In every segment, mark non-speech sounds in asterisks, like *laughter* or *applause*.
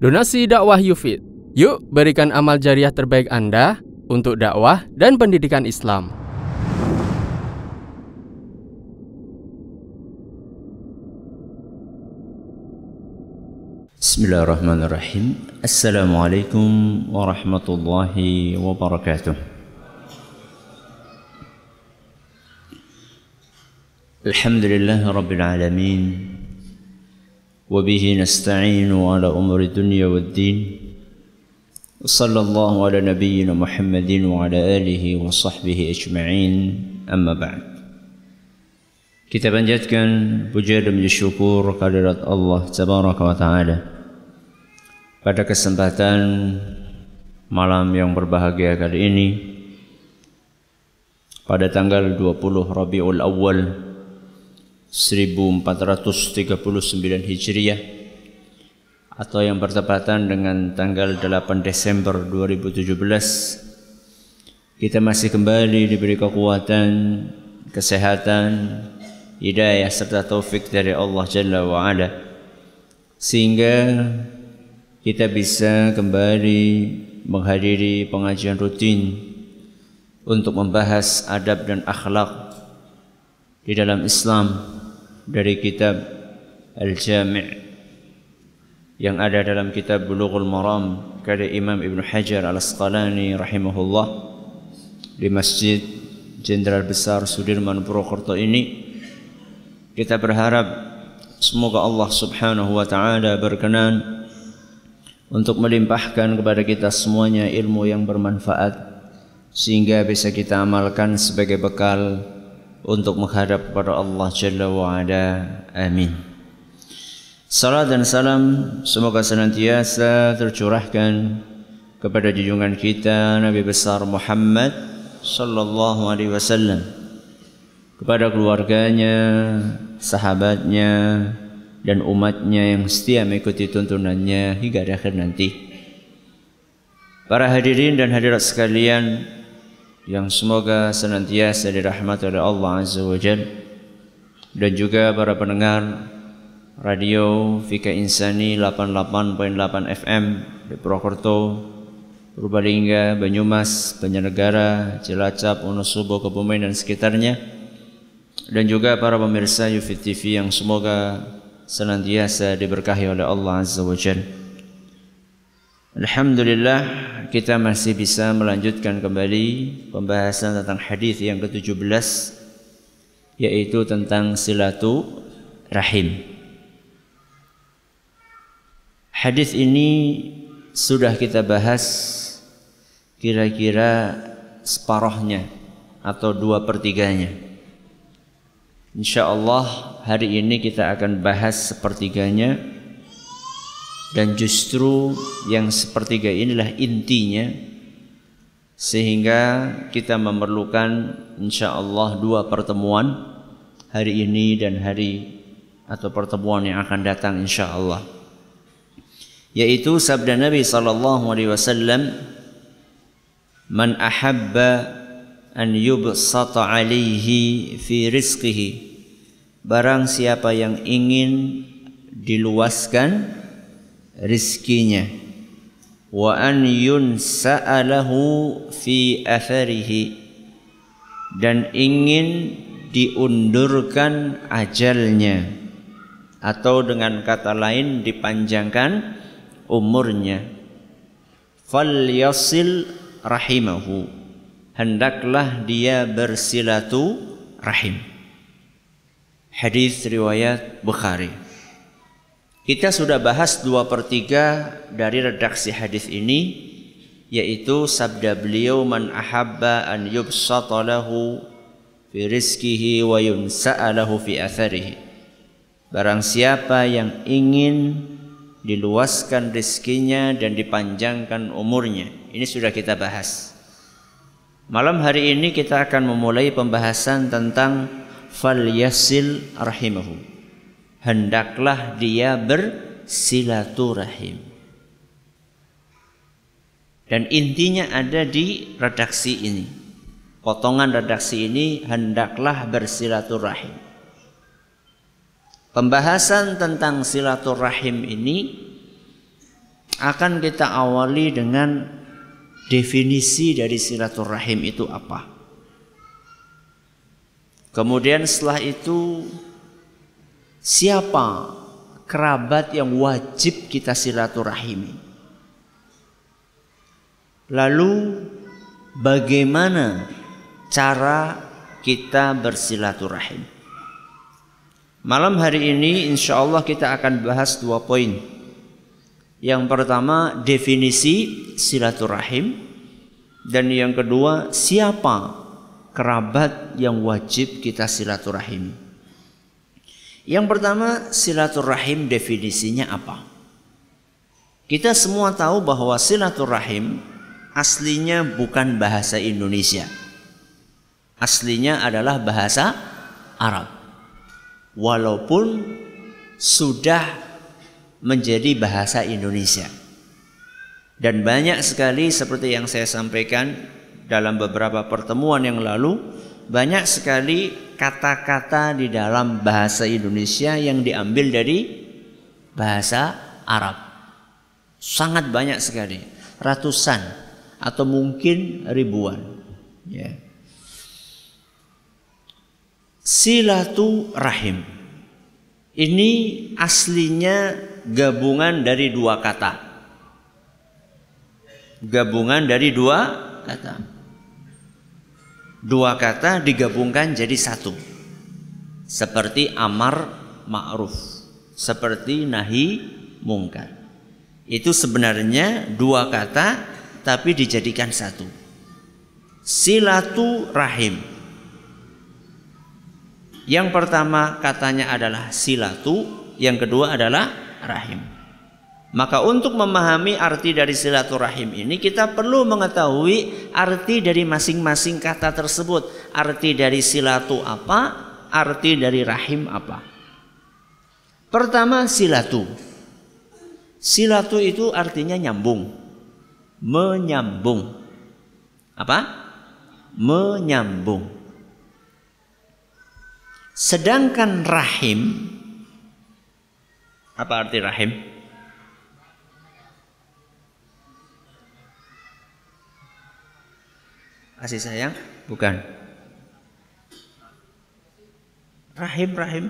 Donasi dakwah Yufid. Yuk berikan amal jariah terbaik Anda untuk dakwah dan pendidikan Islam. Bismillahirrahmanirrahim. Assalamualaikum warahmatullahi wabarakatuh. Alhamdulillah rabbil alamin. وبه نستعين على أمور الدنيا والدين وصلى الله على نبينا محمد وعلى آله وصحبه أجمعين أما بعد panjatkan puja dan syukur kehadirat Allah Tabaraka wa Ta'ala Pada kesempatan malam yang berbahagia kali ini Pada tanggal 20 Rabiul Awal 1439 Hijriah atau yang bertepatan dengan tanggal 8 Desember 2017 kita masih kembali diberi kekuatan, kesehatan, hidayah serta taufik dari Allah Jalla wa Ala sehingga kita bisa kembali menghadiri pengajian rutin untuk membahas adab dan akhlak di dalam Islam dari kitab Al-Jami' yang ada dalam kitab Bulughul Maram karya Imam Ibn Hajar Al-Asqalani rahimahullah di Masjid Jenderal Besar Sudirman Purwokerto ini. Kita berharap semoga Allah Subhanahu wa taala berkenan untuk melimpahkan kepada kita semuanya ilmu yang bermanfaat sehingga bisa kita amalkan sebagai bekal untuk menghadap kepada Allah Jalla wa. Amin. Salam dan salam semoga senantiasa tercurahkan kepada junjungan kita Nabi besar Muhammad sallallahu alaihi wasallam kepada keluarganya, sahabatnya dan umatnya yang setia mengikuti tuntunannya hingga akhir nanti. Para hadirin dan hadirat sekalian, yang semoga senantiasa dirahmati oleh Allah Azza wa Jal dan juga para pendengar radio Fika Insani 88.8 FM di Purwokerto, Purbalingga, Banyumas, Banjarnegara, Cilacap, Wonosobo, Kebumen dan sekitarnya dan juga para pemirsa Yufit TV yang semoga senantiasa diberkahi oleh Allah Azza wa Jalla. Alhamdulillah kita masih bisa melanjutkan kembali pembahasan tentang hadis yang ke-17 yaitu tentang silatu rahim. Hadis ini sudah kita bahas kira-kira separohnya atau dua pertiganya. Insya Allah hari ini kita akan bahas sepertiganya dan justru yang sepertiga inilah intinya sehingga kita memerlukan insya Allah dua pertemuan hari ini dan hari atau pertemuan yang akan datang insya Allah yaitu sabda Nabi sallallahu alaihi wasallam man ahabba an yubsata alaihi fi rizqihi. Barang siapa yang ingin diluaskan rizkinya. Wa an yunsa'alahu fi atharihi. Dan ingin diundurkan ajalnya. Atau dengan kata lain dipanjangkan umurnya. Falyasil rahimahu. Hendaklah dia bersilatu rahim hadis riwayat Bukhari kita sudah bahas dua per tiga dari redaksi hadis ini yaitu sabda beliau man ahabba an yubsata lahu fi rizkihi wa yunsa'a lahu fi atharihi. Barang siapa yang ingin diluaskan rizkinya dan dipanjangkan umurnya. Ini sudah kita bahas. Malam hari ini kita akan memulai pembahasan tentang fal yasil rahimahu hendaklah dia bersilaturahim. Dan intinya ada di redaksi ini. Potongan redaksi ini hendaklah bersilaturahim. Pembahasan tentang silaturahim ini akan kita awali dengan definisi dari silaturahim itu apa. Kemudian setelah itu siapa kerabat yang wajib kita silaturahimi. Lalu bagaimana cara kita bersilaturahim? Malam hari ini insya Allah kita akan bahas dua poin. Yang pertama definisi silaturahim dan yang kedua siapa kerabat yang wajib kita silaturahim. Yang pertama silaturahim definisinya apa? Kita semua tahu bahwa silaturahim aslinya bukan bahasa Indonesia. Aslinya adalah bahasa Arab walaupun sudah menjadi bahasa Indonesia. Dan banyak sekali seperti yang saya sampaikan dalam beberapa pertemuan yang lalu, banyak sekali kata-kata di dalam bahasa Indonesia yang diambil dari bahasa Arab. Sangat banyak sekali, ratusan atau mungkin ribuan. Ya. Silatu rahim. Ini aslinya gabungan dari dua kata. Gabungan dari dua kata. Dua kata digabungkan jadi satu. Seperti amar ma'ruf. Seperti nahi mungkar. Itu sebenarnya dua kata tapi dijadikan satu. Silatu rahim. Yang pertama katanya adalah silatu, yang kedua adalah rahim. Maka untuk memahami arti dari silaturahim ini kita perlu mengetahui arti dari masing-masing kata tersebut. Arti dari silatu apa? Arti dari rahim apa? Pertama silatu. Silatu itu artinya nyambung. Menyambung. Apa? Menyambung. Sedangkan rahim apa arti rahim? Kasih sayang? Bukan. Rahim rahim.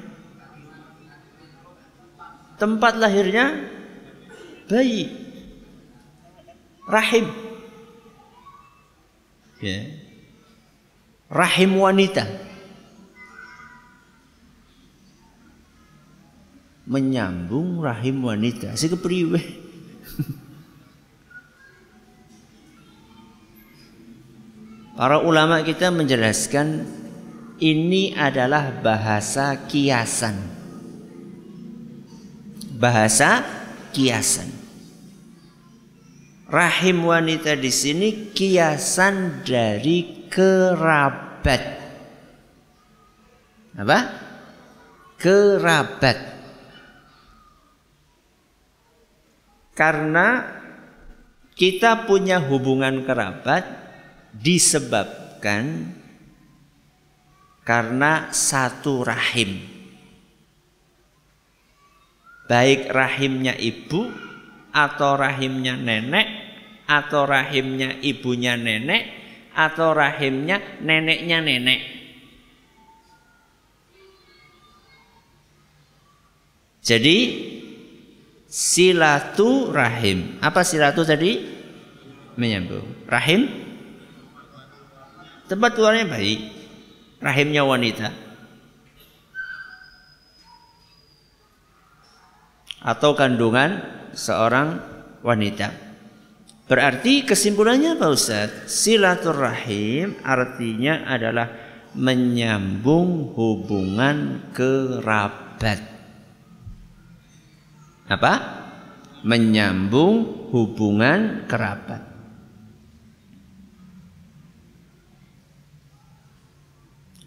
Tempat lahirnya bayi. Rahim. Ya. Rahim wanita. menyambung rahim wanita si *laughs* Para ulama kita menjelaskan ini adalah bahasa kiasan. Bahasa kiasan. Rahim wanita di sini kiasan dari kerabat. Apa? Kerabat. Karena kita punya hubungan kerabat disebabkan karena satu rahim. Baik rahimnya ibu atau rahimnya nenek atau rahimnya ibunya nenek atau rahimnya neneknya nenek. Jadi silatu rahim. Apa silatu tadi? Menyambung. Rahim tempat keluarnya baik. Rahimnya wanita. Atau kandungan seorang wanita. Berarti kesimpulannya Pak Ustaz, silaturahim artinya adalah menyambung hubungan kerabat apa? Menyambung hubungan kerabat.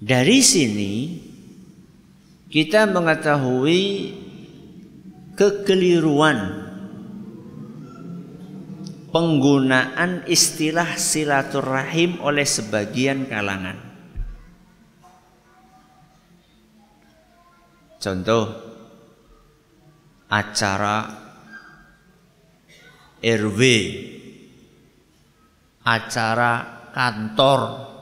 Dari sini kita mengetahui kekeliruan penggunaan istilah silaturahim oleh sebagian kalangan. Contoh, acara RW, acara kantor,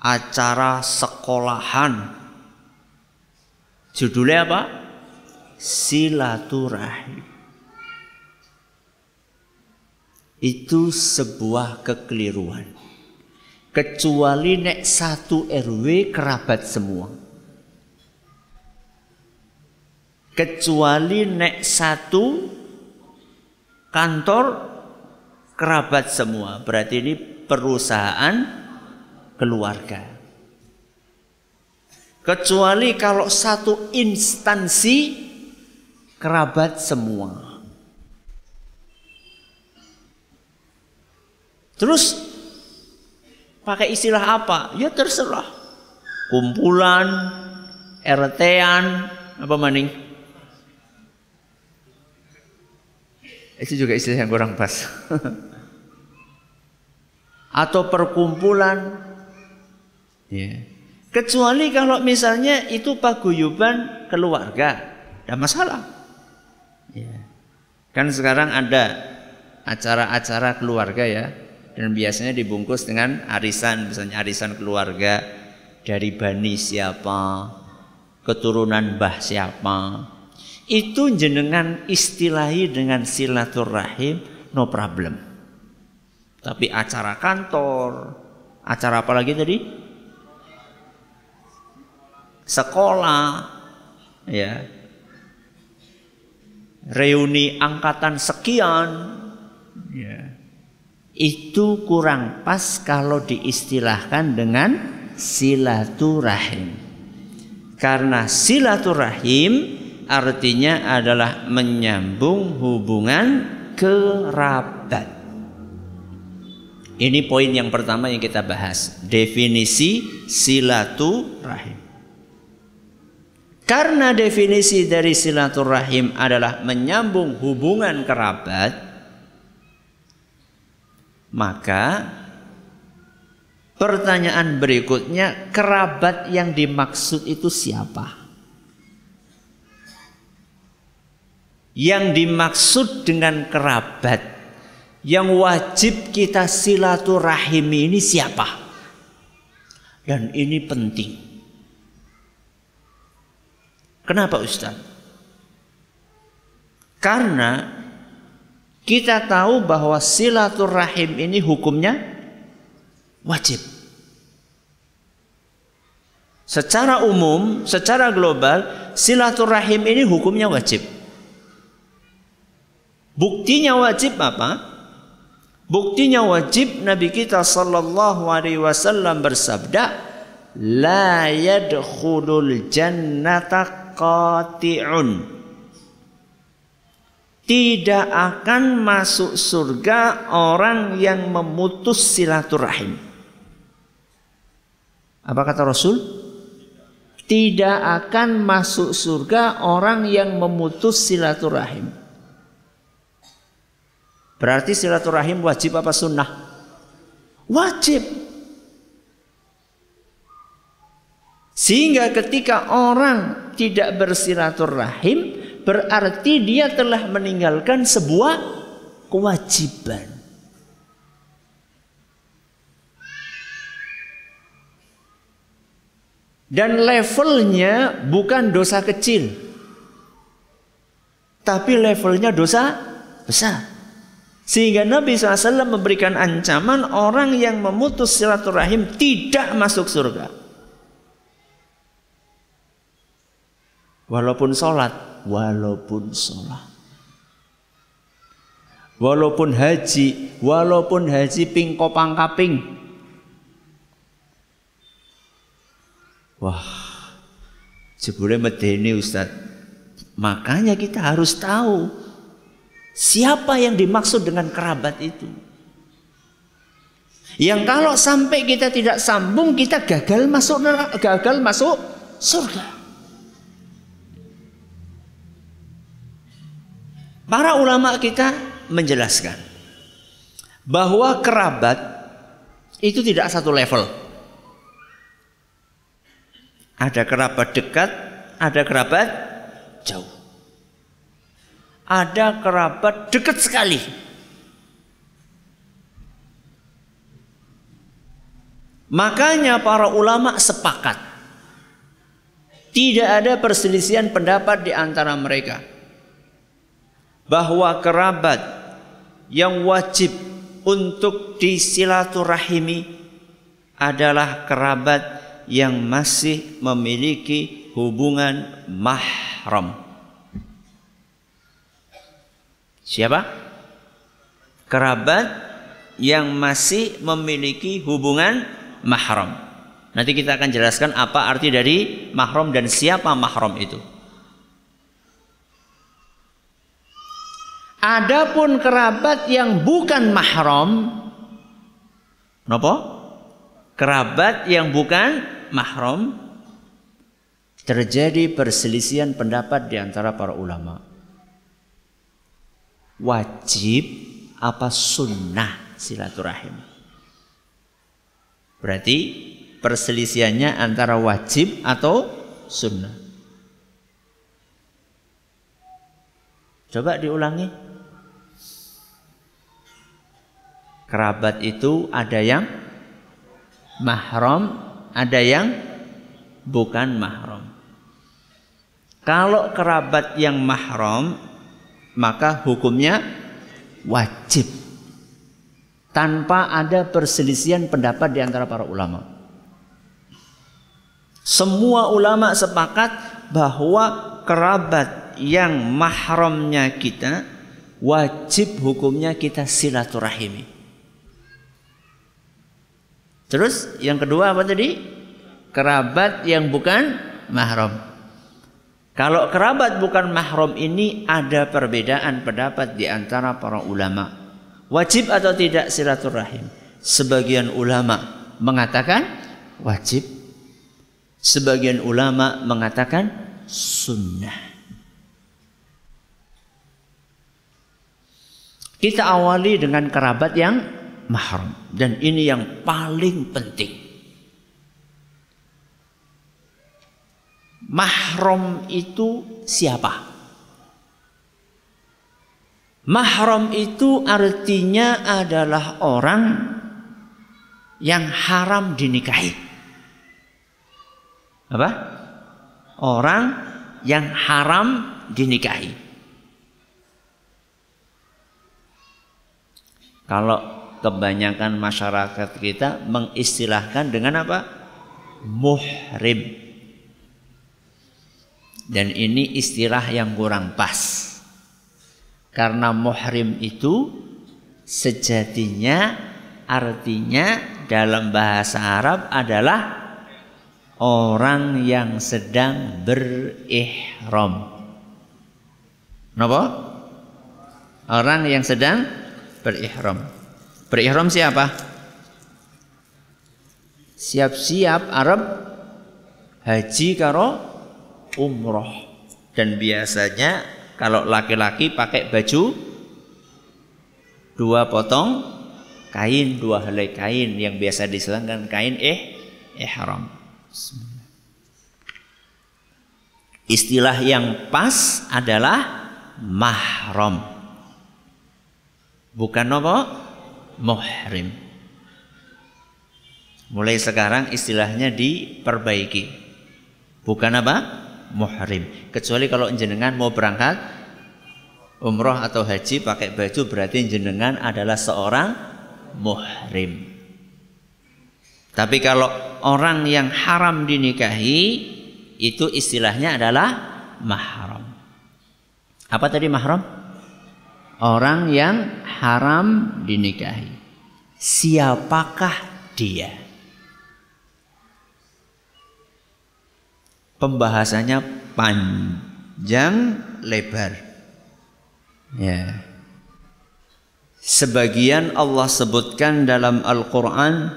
acara sekolahan. Judulnya apa? Silaturahim. Itu sebuah kekeliruan. Kecuali nek satu RW kerabat semua. Kecuali nek satu kantor kerabat semua. Berarti ini perusahaan keluarga. Kecuali kalau satu instansi kerabat semua. Terus pakai istilah apa? Ya terserah. Kumpulan, RT-an, apa maning? Itu juga istilah yang kurang pas. *laughs* Atau perkumpulan. Ya. Kecuali kalau misalnya itu paguyuban keluarga, tidak masalah. Ya. Kan sekarang ada acara-acara keluarga ya, dan biasanya dibungkus dengan arisan, misalnya arisan keluarga dari bani siapa, keturunan bah siapa, itu jenengan istilahi dengan silaturahim no problem. Tapi acara kantor, acara apa lagi tadi? Sekolah, ya. Reuni angkatan sekian, ya. Itu kurang pas kalau diistilahkan dengan silaturahim. Karena silaturahim artinya adalah menyambung hubungan kerabat. Ini poin yang pertama yang kita bahas, definisi silaturahim. Karena definisi dari silaturahim adalah menyambung hubungan kerabat, maka pertanyaan berikutnya, kerabat yang dimaksud itu siapa? yang dimaksud dengan kerabat yang wajib kita silaturahimi ini siapa? Dan ini penting. Kenapa Ustaz? Karena kita tahu bahwa silaturahim ini hukumnya wajib. Secara umum, secara global, silaturahim ini hukumnya wajib. Buktinya wajib apa? Buktinya wajib Nabi kita sallallahu alaihi wasallam bersabda, "La yadkhulul jannata qati'un." Tidak akan masuk surga orang yang memutus silaturahim. Apa kata Rasul? Tidak akan masuk surga orang yang memutus silaturahim. Berarti silaturahim wajib apa sunnah? Wajib. Sehingga ketika orang tidak bersilaturahim berarti dia telah meninggalkan sebuah kewajiban. Dan levelnya bukan dosa kecil. Tapi levelnya dosa besar. Sehingga Nabi SAW memberikan ancaman orang yang memutus silaturahim tidak masuk surga. Walaupun sholat, walaupun sholat. Walaupun haji, walaupun haji pingko pangkaping. Wah, jebule medeni Ustaz. Makanya kita harus tahu Siapa yang dimaksud dengan kerabat itu? Yang kalau sampai kita tidak sambung kita gagal masuk gagal masuk surga. Para ulama kita menjelaskan bahwa kerabat itu tidak satu level. Ada kerabat dekat, ada kerabat jauh. ada kerabat dekat sekali. Makanya para ulama sepakat tidak ada perselisihan pendapat di antara mereka bahwa kerabat yang wajib untuk disilaturahimi adalah kerabat yang masih memiliki hubungan mahram. Siapa? Kerabat yang masih memiliki hubungan mahram. Nanti kita akan jelaskan apa arti dari mahram dan siapa mahram itu. Adapun kerabat yang bukan mahram, Kenapa? Kerabat yang bukan mahram terjadi perselisihan pendapat di antara para ulama wajib apa sunnah silaturahim. Berarti perselisihannya antara wajib atau sunnah. Coba diulangi. Kerabat itu ada yang mahram, ada yang bukan mahram. Kalau kerabat yang mahram maka hukumnya wajib tanpa ada perselisihan pendapat di antara para ulama. Semua ulama sepakat bahwa kerabat yang mahramnya kita wajib hukumnya kita silaturahimi. Terus yang kedua apa tadi? Kerabat yang bukan mahram. Kalau kerabat bukan mahram ini ada perbedaan pendapat di antara para ulama. Wajib atau tidak silaturahim? Sebagian ulama mengatakan wajib. Sebagian ulama mengatakan sunnah. Kita awali dengan kerabat yang mahram dan ini yang paling penting. Mahram itu siapa? Mahram itu artinya adalah orang yang haram dinikahi. Apa? Orang yang haram dinikahi. Kalau kebanyakan masyarakat kita mengistilahkan dengan apa? Muhrim. Dan ini istilah yang kurang pas. Karena muhrim itu sejatinya artinya dalam bahasa Arab adalah orang yang sedang berihram. Kenapa? Orang yang sedang berihram. Berihram siapa? Siap-siap Arab haji karo umroh. Dan biasanya kalau laki-laki pakai baju dua potong kain dua helai kain. Yang biasa diselangkan kain eh ihram. Istilah yang pas adalah mahram. Bukan apa muhrim mulai sekarang istilahnya diperbaiki bukan apa muhrim. Kecuali kalau jenengan mau berangkat umroh atau haji pakai baju berarti jenengan adalah seorang muhrim. Tapi kalau orang yang haram dinikahi itu istilahnya adalah mahram. Apa tadi mahram? Orang yang haram dinikahi. Siapakah dia? pembahasannya panjang lebar. Ya. Sebagian Allah sebutkan dalam Al-Qur'an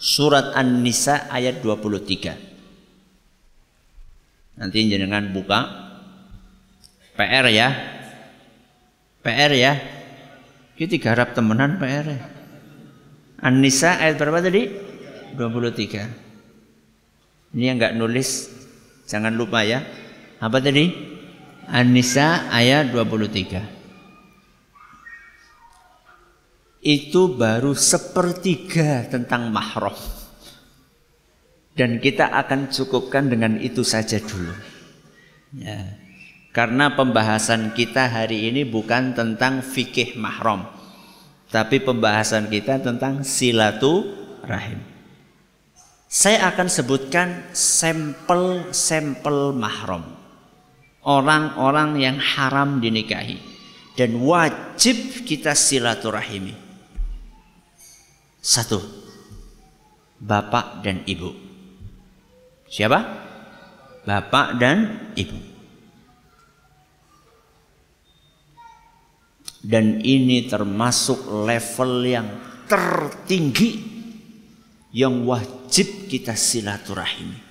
surat An-Nisa ayat 23. Nanti jenengan buka PR ya. PR ya. Kita garap temenan PR. Ya. An-Nisa ayat berapa tadi? 23. Ini yang enggak nulis Jangan lupa ya. Apa tadi? An-Nisa ayat 23. Itu baru sepertiga tentang mahram. Dan kita akan cukupkan dengan itu saja dulu. Ya. Karena pembahasan kita hari ini bukan tentang fikih mahram. Tapi pembahasan kita tentang silaturahim. Saya akan sebutkan sampel-sampel mahram orang-orang yang haram dinikahi dan wajib kita silaturahimi. Satu, bapak dan ibu. Siapa? Bapak dan ibu. Dan ini termasuk level yang tertinggi yang wajib kita silaturahimi.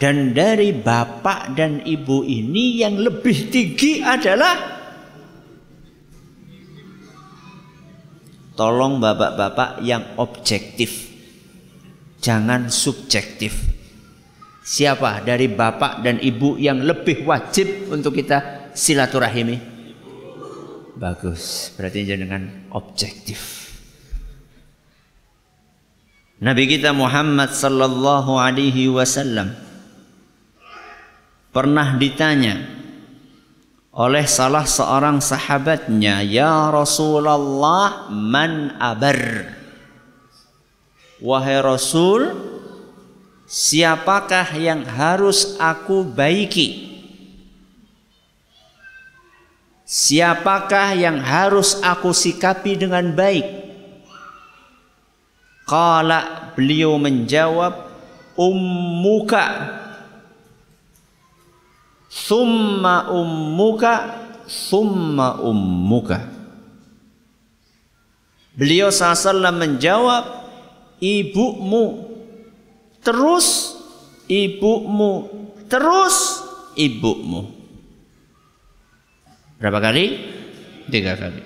Dan dari bapak dan ibu ini yang lebih tinggi adalah Tolong bapak-bapak yang objektif Jangan subjektif Siapa dari bapak dan ibu yang lebih wajib untuk kita silaturahimi? Bagus, berarti dengan objektif Nabi kita Muhammad sallallahu alaihi wasallam pernah ditanya oleh salah seorang sahabatnya, "Ya Rasulullah, man abar?" Wahai Rasul, siapakah yang harus aku baiki? Siapakah yang harus aku sikapi dengan baik? Kala beliau menjawab, ummuka. Summa ummuka Summa ummuka. Beliau SAW menjawab Ibumu Terus Ibumu Terus Ibumu Berapa kali? Tiga kali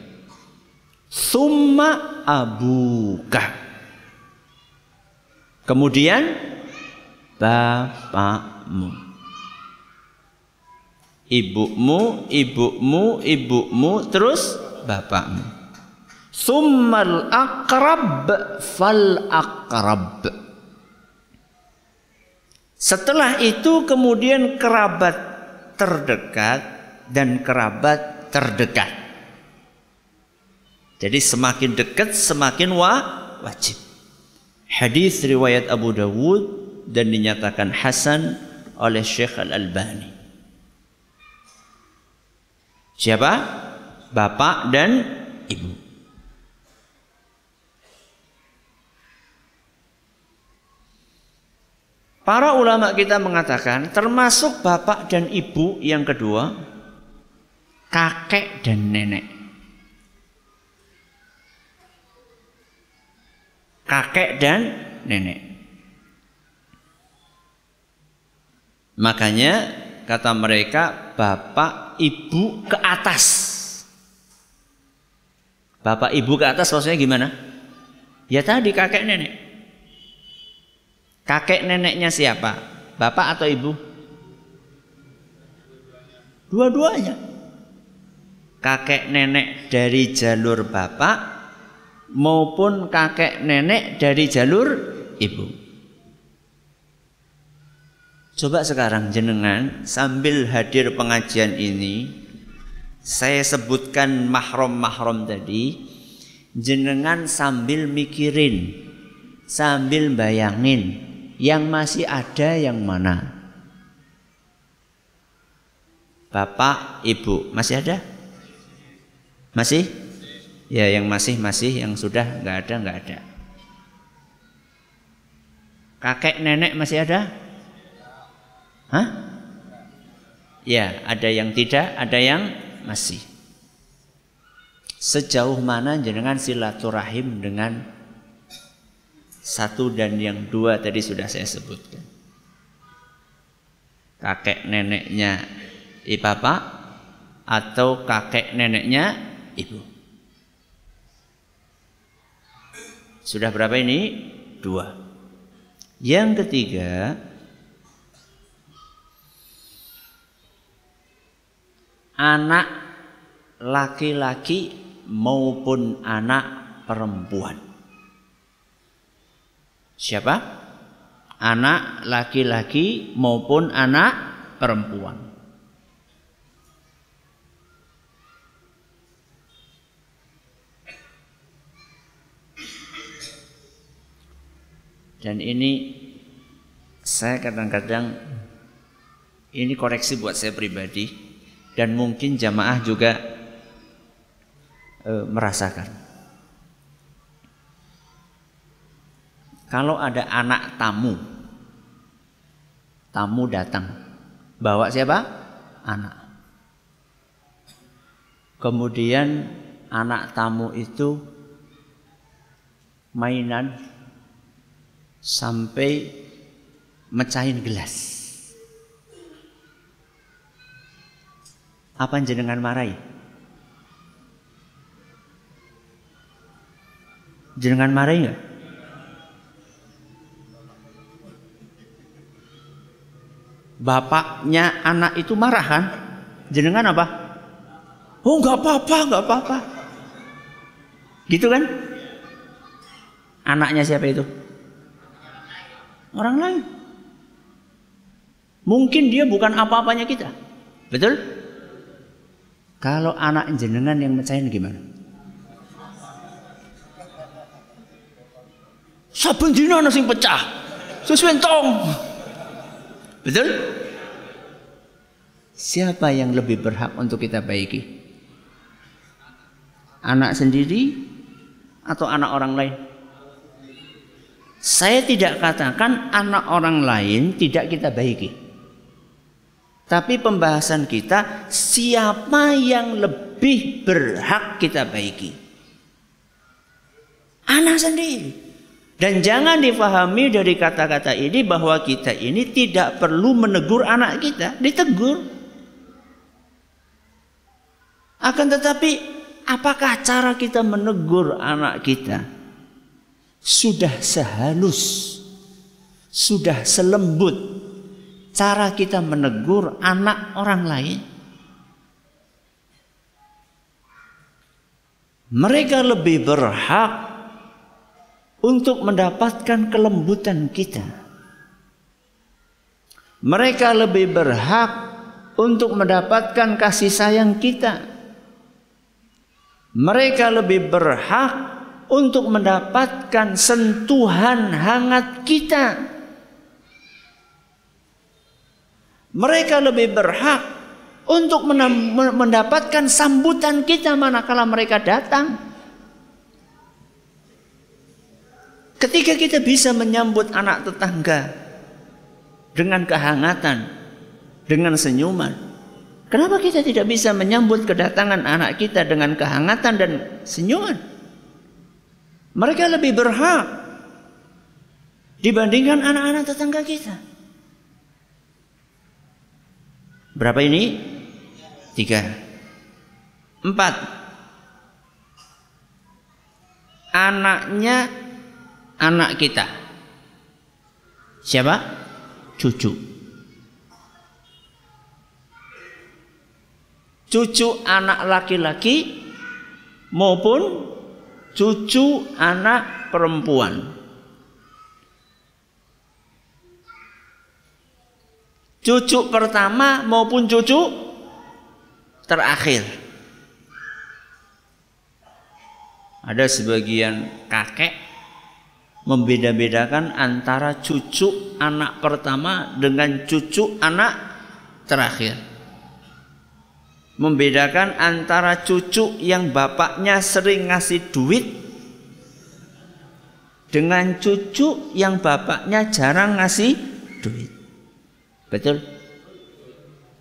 Summa abuka Kemudian Bapakmu ibumu, ibumu, ibumu, terus bapakmu. Summal akrab fal akrab. Setelah itu kemudian kerabat terdekat dan kerabat terdekat. Jadi semakin dekat semakin wa wajib. Hadis riwayat Abu Dawud dan dinyatakan hasan oleh Syekh Al-Albani. Siapa? Bapak dan ibu. Para ulama kita mengatakan termasuk bapak dan ibu yang kedua kakek dan nenek. Kakek dan nenek. Makanya kata mereka bapak ibu ke atas. Bapak ibu ke atas maksudnya gimana? Ya tadi kakek nenek. Kakek neneknya siapa? Bapak atau ibu? Dua-duanya. Kakek nenek dari jalur bapak maupun kakek nenek dari jalur ibu. Coba sekarang jenengan sambil hadir pengajian ini saya sebutkan mahram-mahram tadi jenengan sambil mikirin sambil bayangin yang masih ada yang mana Bapak, Ibu masih ada? Masih? Ya yang masih masih yang sudah nggak ada nggak ada. Kakek nenek masih ada? Hah? Ya, ada yang tidak, ada yang masih. Sejauh mana jenengan silaturahim dengan satu dan yang dua tadi sudah saya sebutkan. Kakek neneknya bapak atau kakek neneknya ibu. Sudah berapa ini? Dua. Yang ketiga, anak laki-laki maupun anak perempuan. Siapa? Anak laki-laki maupun anak perempuan. Dan ini saya kadang-kadang ini koreksi buat saya pribadi dan mungkin jamaah juga e, merasakan. Kalau ada anak tamu, tamu datang, bawa siapa? Anak. Kemudian anak tamu itu mainan sampai mecahin gelas. Apa jenengan marahi? Jenengan marahi nggak? Bapaknya anak itu marah kan? Jenengan apa? Oh nggak apa-apa, nggak apa-apa. Gitu kan? Anaknya siapa itu? Orang lain. Mungkin dia bukan apa-apanya kita. Betul? Kalau anak jenengan yang mecahin gimana? Saben dina ana pecah. Suswentong. Betul? Siapa yang lebih berhak untuk kita baiki? Anak sendiri atau anak orang lain? Saya tidak katakan anak orang lain tidak kita baiki. Tapi pembahasan kita siapa yang lebih berhak kita baiki. Anak sendiri. Dan jangan difahami dari kata-kata ini bahwa kita ini tidak perlu menegur anak kita, ditegur. Akan tetapi apakah cara kita menegur anak kita? Sudah sehalus, sudah selembut cara kita menegur anak orang lain. Mereka lebih berhak untuk mendapatkan kelembutan kita. Mereka lebih berhak untuk mendapatkan kasih sayang kita. Mereka lebih berhak untuk mendapatkan sentuhan hangat kita. Mereka lebih berhak untuk mendapatkan sambutan kita manakala mereka datang. Ketika kita bisa menyambut anak tetangga dengan kehangatan, dengan senyuman, kenapa kita tidak bisa menyambut kedatangan anak kita dengan kehangatan dan senyuman? Mereka lebih berhak dibandingkan anak-anak tetangga kita. Berapa ini? Tiga. Empat. Anaknya anak kita. Siapa? Cucu. Cucu anak laki-laki maupun cucu anak perempuan. Cucu pertama maupun cucu terakhir. Ada sebagian kakek membeda-bedakan antara cucu anak pertama dengan cucu anak terakhir membedakan antara cucu yang bapaknya sering ngasih duit dengan cucu yang bapaknya jarang ngasih duit. Betul?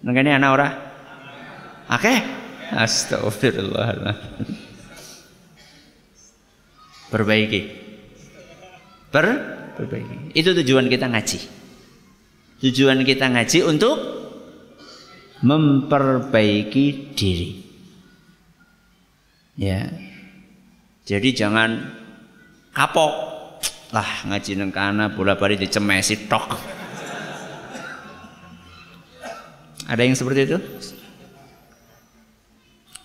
Nengani anak ora? Oke? Astagfirullahaladzim. Perbaiki. Per perbaiki. Itu tujuan kita ngaji. Tujuan kita ngaji untuk memperbaiki diri. Ya. Jadi jangan kapok. Lah ngaji nang kana bola-bali dicemesi tok. Ada yang seperti itu?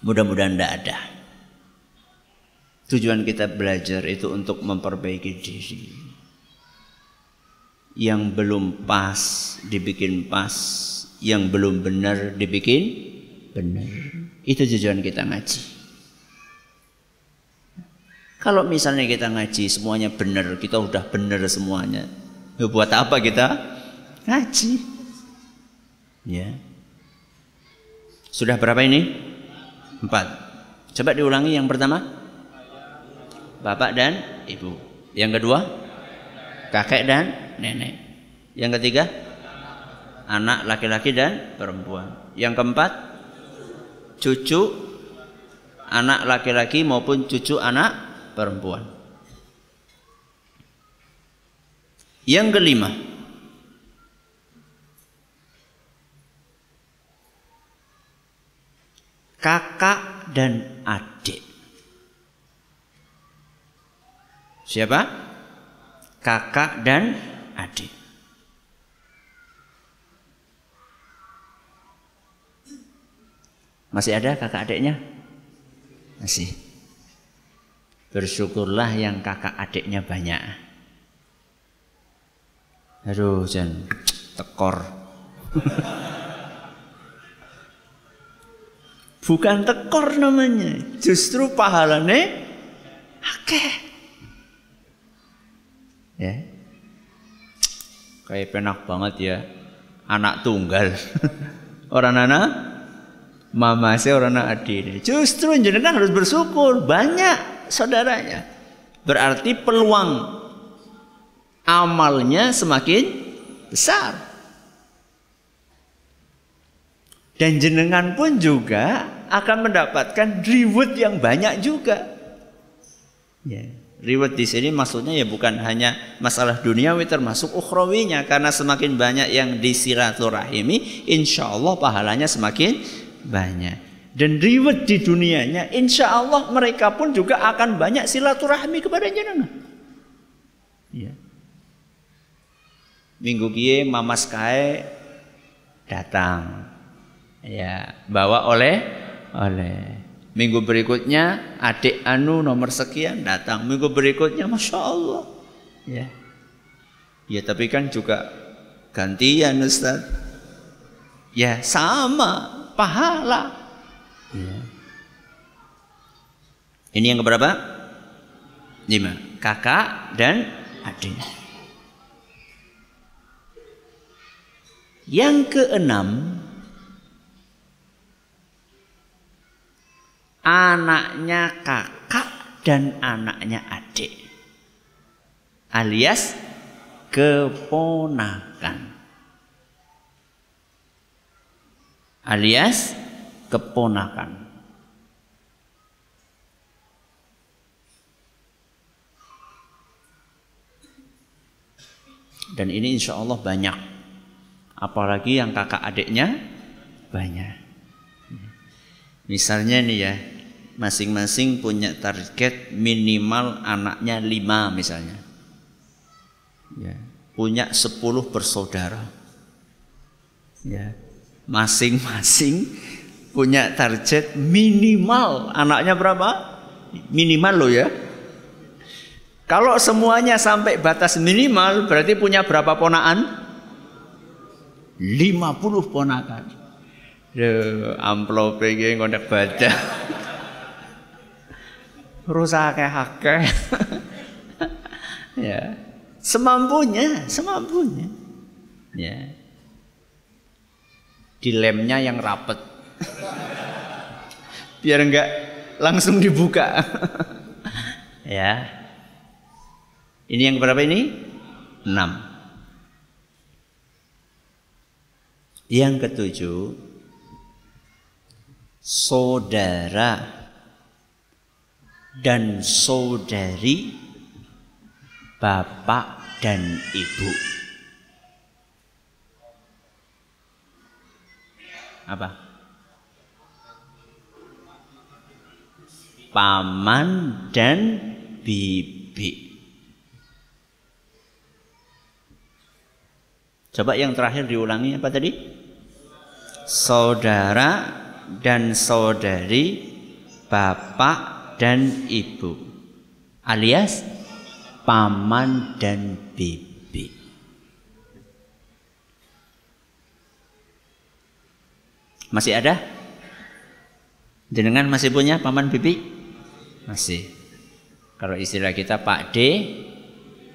Mudah-mudahan tidak ada. Tujuan kita belajar itu untuk memperbaiki diri. Yang belum pas dibikin pas, yang belum benar dibikin benar. Itu tujuan kita ngaji. Kalau misalnya kita ngaji semuanya benar, kita udah benar semuanya. Ya buat apa kita ngaji? Ya. Sudah berapa ini? Empat. Coba diulangi yang pertama. Bapak dan ibu. Yang kedua, kakek dan nenek. Yang ketiga, anak laki-laki dan perempuan. Yang keempat, cucu anak laki-laki maupun cucu anak perempuan. Yang kelima, kakak dan adik. Siapa? Kakak dan adik. Masih ada kakak adiknya? Masih. Bersyukurlah yang kakak adiknya banyak. Aduh, jan tekor. *laughs* Bukan tekor namanya, justru pahalane akeh. Ya. Kayak penak banget ya. Anak tunggal. *laughs* orang anak mama saya orang anak adik. Justru jenengan harus bersyukur banyak saudaranya. Berarti peluang amalnya semakin besar. Dan jenengan pun juga akan mendapatkan reward yang banyak juga. Ya. Reward di sini maksudnya ya bukan hanya masalah duniawi termasuk ukhrawinya karena semakin banyak yang disilaturahimi insya Allah pahalanya semakin banyak. Dan reward di dunianya insya Allah mereka pun juga akan banyak silaturahmi kepada jenengan. Ya. Minggu kie mamas kae datang. Ya bawa oleh oleh. Minggu berikutnya adik anu nomor sekian datang. Minggu berikutnya masya Allah. Ya. Ya tapi kan juga gantian Ustaz. Ya sama pahala. Ya. ini yang keberapa? Lima. Kakak dan adik. Yang keenam anaknya kakak dan anaknya adik alias keponakan alias keponakan dan ini insya Allah banyak apalagi yang kakak adiknya banyak misalnya nih ya masing-masing punya target minimal anaknya lima misalnya. Ya, punya sepuluh bersaudara. Ya, masing-masing punya target minimal anaknya berapa? Minimal loh ya. Kalau semuanya sampai batas minimal berarti punya berapa ponaan? 50 ponakan. Duh, amplop iki ngonek baca rusak akeh *laughs* ya semampunya semampunya ya dilemnya yang rapet. Biar enggak langsung dibuka. Ya. Ini yang berapa ini? Enam. Yang ketujuh saudara dan saudari bapak dan ibu. Apa? Paman dan bibi. Coba yang terakhir diulangi apa tadi? Saudara dan saudari bapak dan ibu alias paman dan bibi. Masih ada? Jenengan masih punya paman bibi? Masih. Kalau istilah kita Pak D,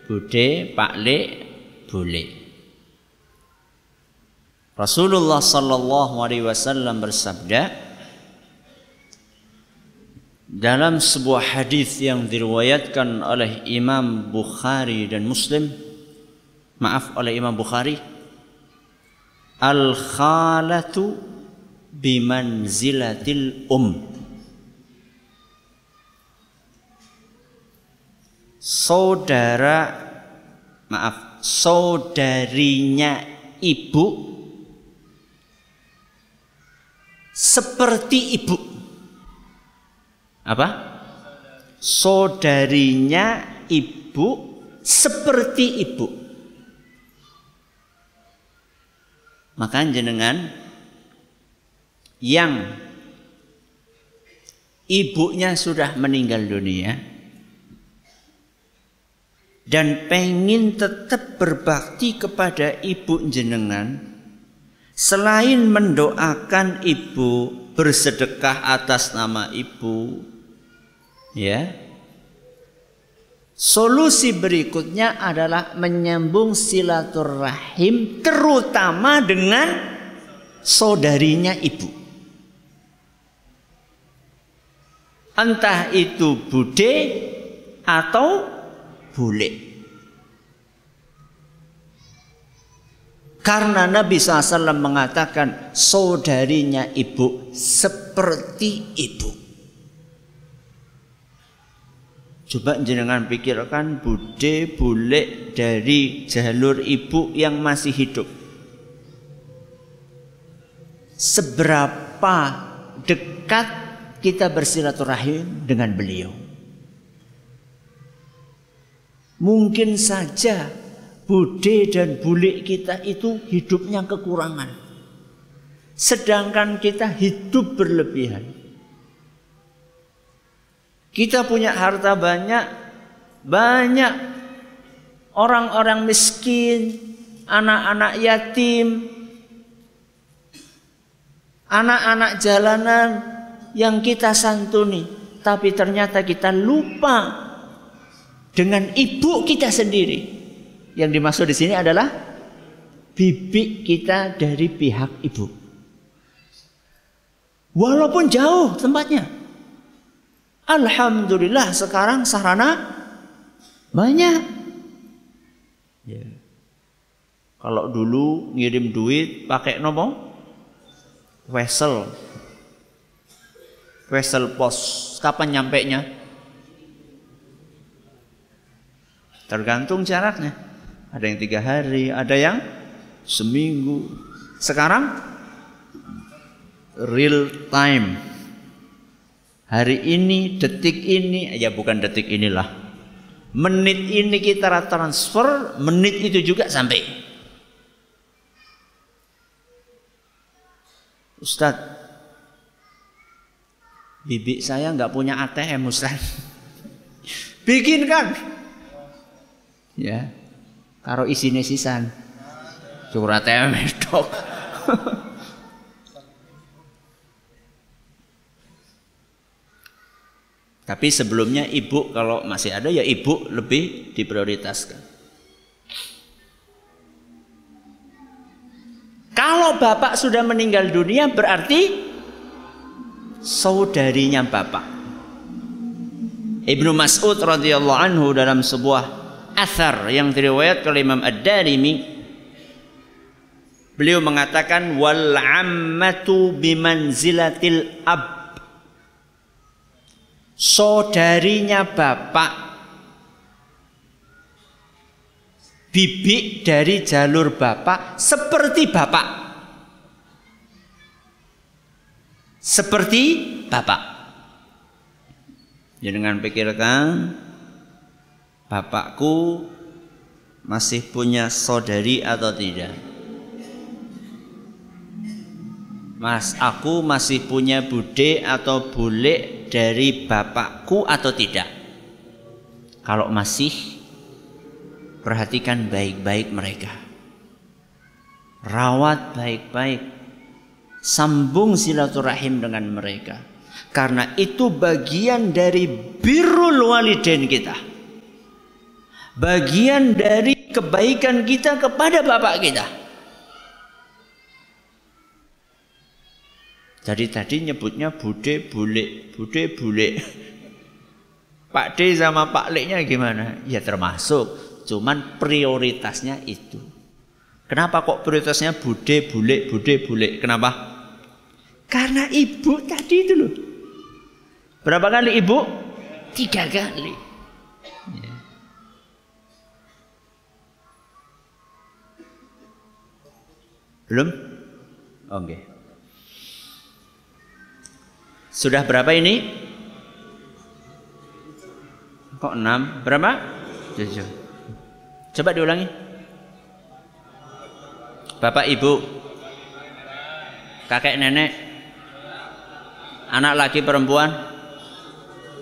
Bude, Pak Le, Bule. Rasulullah sallallahu alaihi wasallam bersabda dalam sebuah hadis yang diriwayatkan oleh Imam Bukhari dan Muslim maaf oleh Imam Bukhari al khalatu bimanzilatil um saudara maaf saudarinya ibu seperti ibu. Apa? Saudarinya ibu seperti ibu. Maka jenengan yang ibunya sudah meninggal dunia dan pengen tetap berbakti kepada ibu jenengan Selain mendoakan ibu, bersedekah atas nama ibu, ya. Solusi berikutnya adalah menyambung silaturahim terutama dengan saudarinya ibu. Entah itu bude atau bule. Karena Nabi SAW mengatakan saudarinya ibu seperti ibu. Coba jenengan pikirkan bude bule dari jalur ibu yang masih hidup. Seberapa dekat kita bersilaturahim dengan beliau. Mungkin saja bude dan bule kita itu hidupnya kekurangan. Sedangkan kita hidup berlebihan. Kita punya harta banyak, banyak orang-orang miskin, anak-anak yatim, anak-anak jalanan yang kita santuni, tapi ternyata kita lupa dengan ibu kita sendiri. Yang dimaksud di sini adalah bibi kita dari pihak ibu. Walaupun jauh tempatnya. Alhamdulillah sekarang sarana banyak. Ya. Kalau dulu ngirim duit pakai nopo? Wesel. Wesel pos. Kapan nyampe nya? Tergantung jaraknya. Ada yang tiga hari, ada yang seminggu. Sekarang real time. Hari ini, detik ini, ya bukan detik inilah. Menit ini kita transfer, menit itu juga sampai. Ustadz, bibi saya nggak punya ATM Ustadz. Bikinkan. Ya, karo isine sisan. Curhat medok. Tapi sebelumnya ibu kalau masih ada ya ibu lebih diprioritaskan. Kalau bapak sudah meninggal dunia berarti saudarinya bapak. Ibnu Mas'ud radhiyallahu anhu dalam sebuah athar yang diriwayatkan oleh Imam Ad-Darimi beliau mengatakan wal ammatu bimanzilatil ab saudarinya bapak bibi dari jalur bapak seperti bapak seperti bapak jangan pikirkan bapakku masih punya saudari atau tidak? Mas, aku masih punya bude atau bule dari bapakku atau tidak? Kalau masih, perhatikan baik-baik mereka. Rawat baik-baik. Sambung silaturahim dengan mereka. Karena itu bagian dari birrul walidain kita. Bagian dari kebaikan kita kepada bapak kita. Jadi tadi nyebutnya bude bule, bude bule. Pak D sama Pak Leknya gimana? Ya termasuk, cuman prioritasnya itu. Kenapa kok prioritasnya bude bule, bude bule? Kenapa? Karena ibu tadi itu loh. Berapa kali ibu? Tiga kali. Ya. Belum? Oke. Okay. Sudah berapa ini? Kok enam? Berapa? Tujuh. Coba diulangi. Bapak, ibu, kakek, nenek, anak laki perempuan,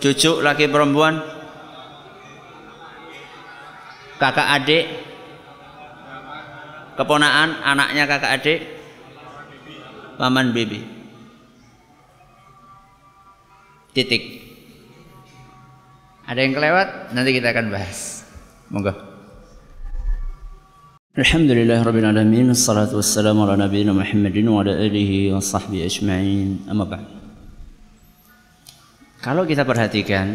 cucu laki perempuan, kakak adik, keponaan anaknya kakak adik, paman bibi. Titik. Ada yang kelewat? Nanti kita akan bahas. Monggo. Alhamdulillah Rabbil Alamin Assalatu wassalamu ala nabiyina Muhammadin Wa ala alihi wa Kalau kita perhatikan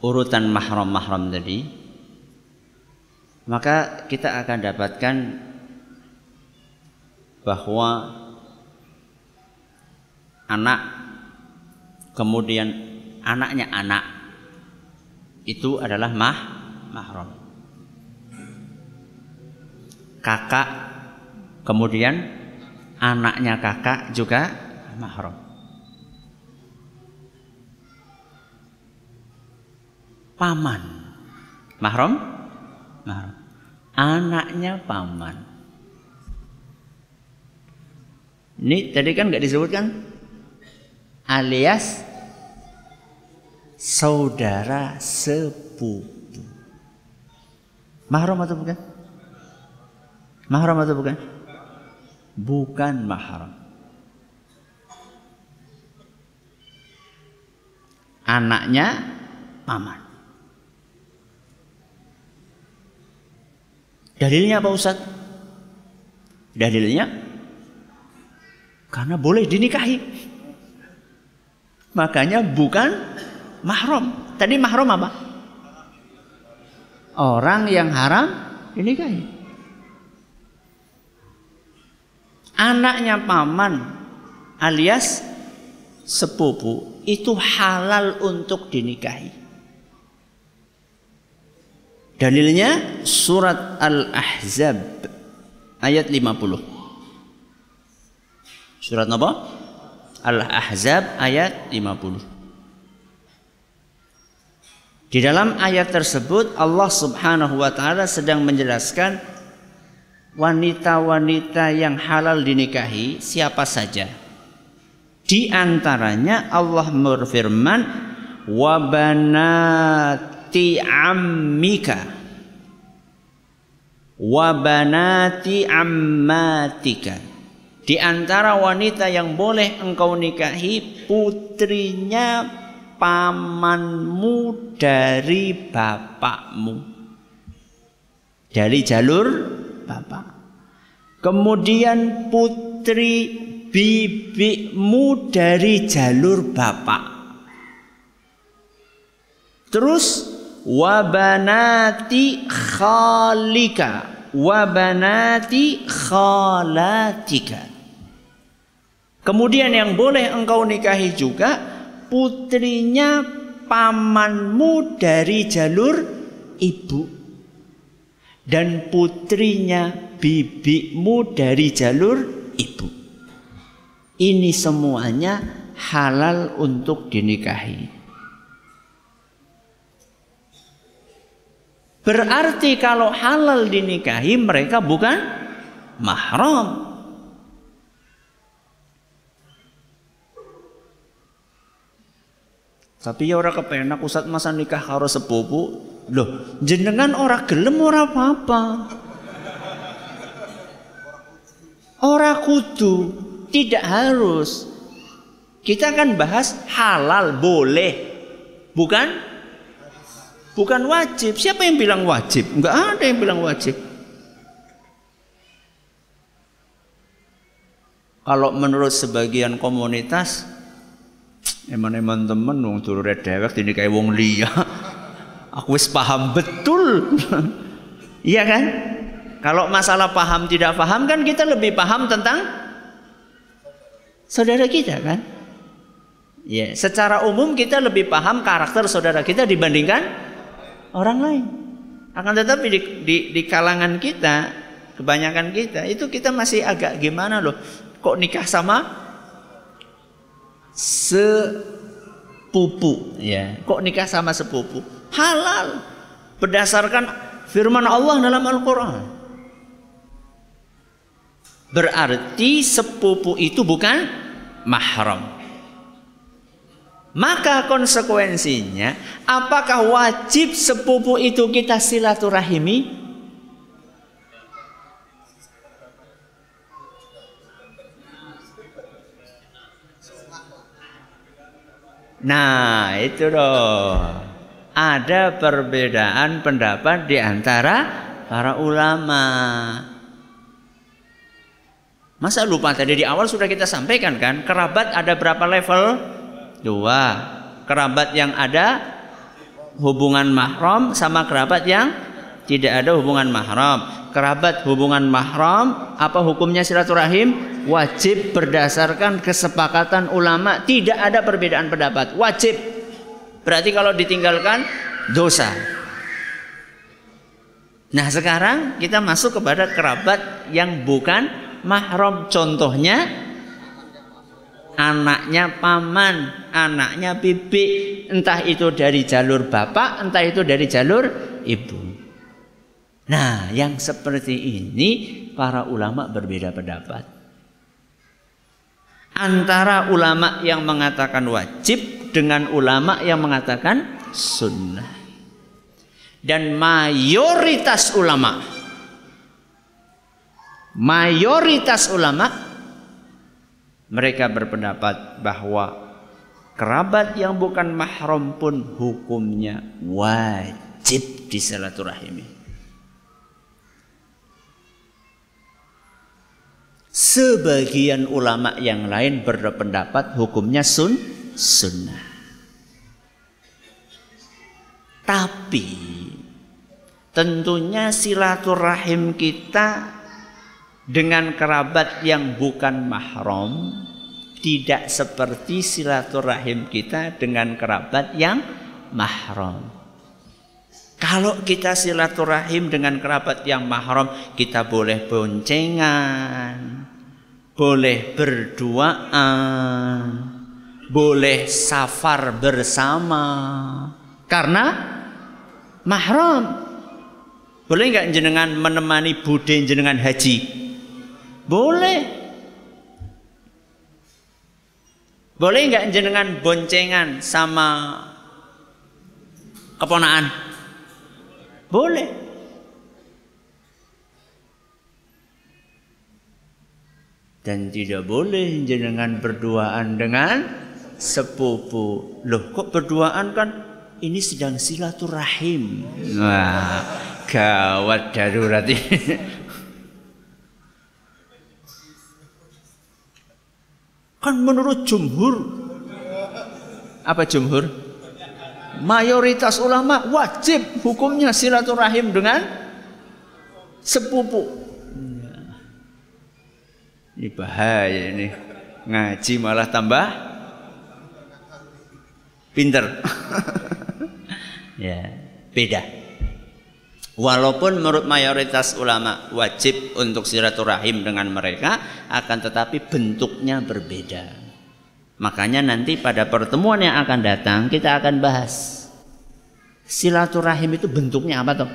Urutan mahram-mahram tadi Maka kita akan dapatkan Bahwa anak kemudian anaknya anak itu adalah mah mahram. Kakak kemudian anaknya kakak juga mahram paman mahram mahram anaknya paman ini tadi kan nggak disebutkan alias saudara sepupu. Mahram atau bukan? Mahram atau bukan? Bukan mahram. Anaknya paman. Dalilnya apa Ustaz? Dalilnya karena boleh dinikahi. Makanya bukan mahram. Tadi mahram apa? Orang yang haram dinikahi. Anaknya paman alias sepupu itu halal untuk dinikahi. Dalilnya surat Al-Ahzab ayat 50. Surat apa? Al-Ahzab ayat 50. Di dalam ayat tersebut Allah Subhanahu wa taala sedang menjelaskan wanita-wanita yang halal dinikahi siapa saja. Di antaranya Allah berfirman wa banati ammika wa banati ammatika di antara wanita yang boleh engkau nikahi putrinya pamanmu dari bapakmu. Dari jalur bapak. Kemudian putri bibimu dari jalur bapak. Terus wabanati khalika wabanati khalatika Kemudian yang boleh engkau nikahi juga putrinya pamanmu dari jalur ibu dan putrinya bibimu dari jalur ibu. Ini semuanya halal untuk dinikahi. Berarti kalau halal dinikahi mereka bukan mahram. Tapi ya ora kepenak Ustaz masa nikah karo sepupu. Loh, jenengan ora gelem ora apa-apa. Ora kudu, tidak harus. Kita akan bahas halal boleh. Bukan bukan wajib. Siapa yang bilang wajib? Enggak ada yang bilang wajib. Kalau menurut sebagian komunitas eman-eman temen wong turure dewek kayak wong liya. *laughs* Aku wis paham betul. *laughs* iya kan? Kalau masalah paham tidak paham kan kita lebih paham tentang saudara kita kan? Ya, secara umum kita lebih paham karakter saudara kita dibandingkan orang lain. Akan tetapi di, di, di kalangan kita, kebanyakan kita itu kita masih agak gimana loh? Kok nikah sama sepupu ya? Kok nikah sama sepupu? Halal berdasarkan firman Allah dalam Al-Qur'an. Berarti sepupu itu bukan mahram. Maka konsekuensinya, apakah wajib sepupu itu kita silaturahimi? Nah, itu loh. Ada perbedaan pendapat di antara para ulama. Masa lupa tadi di awal sudah kita sampaikan kan, kerabat ada berapa level? Dua. Kerabat yang ada hubungan mahram sama kerabat yang tidak ada hubungan mahram. Kerabat hubungan mahram, apa hukumnya silaturahim? wajib berdasarkan kesepakatan ulama tidak ada perbedaan pendapat wajib berarti kalau ditinggalkan dosa nah sekarang kita masuk kepada kerabat yang bukan mahram contohnya anaknya paman anaknya bibi. Entah itu dari jalur bapak entah itu dari jalur ibu. Nah yang seperti ini para ulama berbeda pendapat. Antara ulama yang mengatakan wajib dengan ulama yang mengatakan sunnah. Dan mayoritas ulama mayoritas ulama mereka berpendapat bahwa kerabat yang bukan mahram pun hukumnya wajib disilaturahimi. Sebagian ulama yang lain berpendapat hukumnya sun sunnah. Tapi tentunya silaturahim kita dengan kerabat yang bukan mahram tidak seperti silaturahim kita dengan kerabat yang mahram. Kalau kita silaturahim dengan kerabat yang mahram, kita boleh boncengan, boleh berduaan, boleh safar bersama karena mahram. Boleh nggak jenengan menemani bude jenengan haji? Boleh. Boleh nggak jenengan boncengan sama keponaan? Boleh. dan tidak boleh jenengan berduaan dengan sepupu. Loh kok berduaan kan ini sedang silaturahim. Wah, gawat darurat ini. *laughs* Kan menurut jumhur apa jumhur? Mayoritas ulama wajib hukumnya silaturahim dengan sepupu. Ini bahaya ini. Ngaji malah tambah pinter. *laughs* ya, beda. Walaupun menurut mayoritas ulama wajib untuk silaturahim dengan mereka, akan tetapi bentuknya berbeda. Makanya nanti pada pertemuan yang akan datang kita akan bahas silaturahim itu bentuknya apa toh?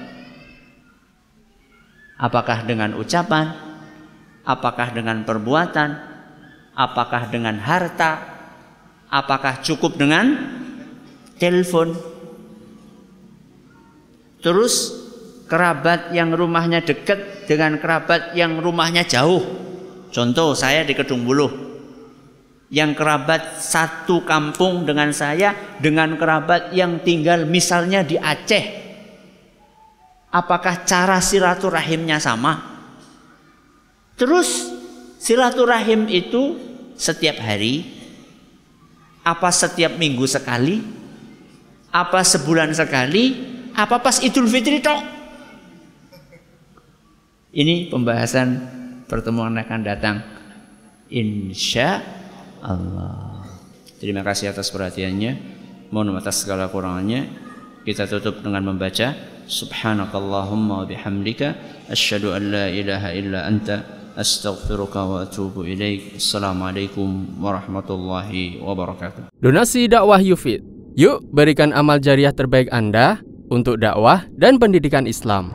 Apakah dengan ucapan, apakah dengan perbuatan, apakah dengan harta, apakah cukup dengan telepon. Terus kerabat yang rumahnya dekat dengan kerabat yang rumahnya jauh. Contoh saya di Kedung Buluh. Yang kerabat satu kampung dengan saya dengan kerabat yang tinggal misalnya di Aceh. Apakah cara silaturahimnya sama? Terus silaturahim itu setiap hari? Apa setiap minggu sekali? Apa sebulan sekali? Apa pas Idul Fitri tok? Ini pembahasan pertemuan akan datang. Insya Allah. Terima kasih atas perhatiannya. Mohon atas segala kurangannya. Kita tutup dengan membaca Subhanakallahumma bihamdika asyhadu an la ilaha illa anta astaghfiruka wa atubu ilaik. Assalamualaikum warahmatullahi wabarakatuh. Donasi dakwah Yufid. Yuk berikan amal jariah terbaik Anda untuk dakwah dan pendidikan Islam.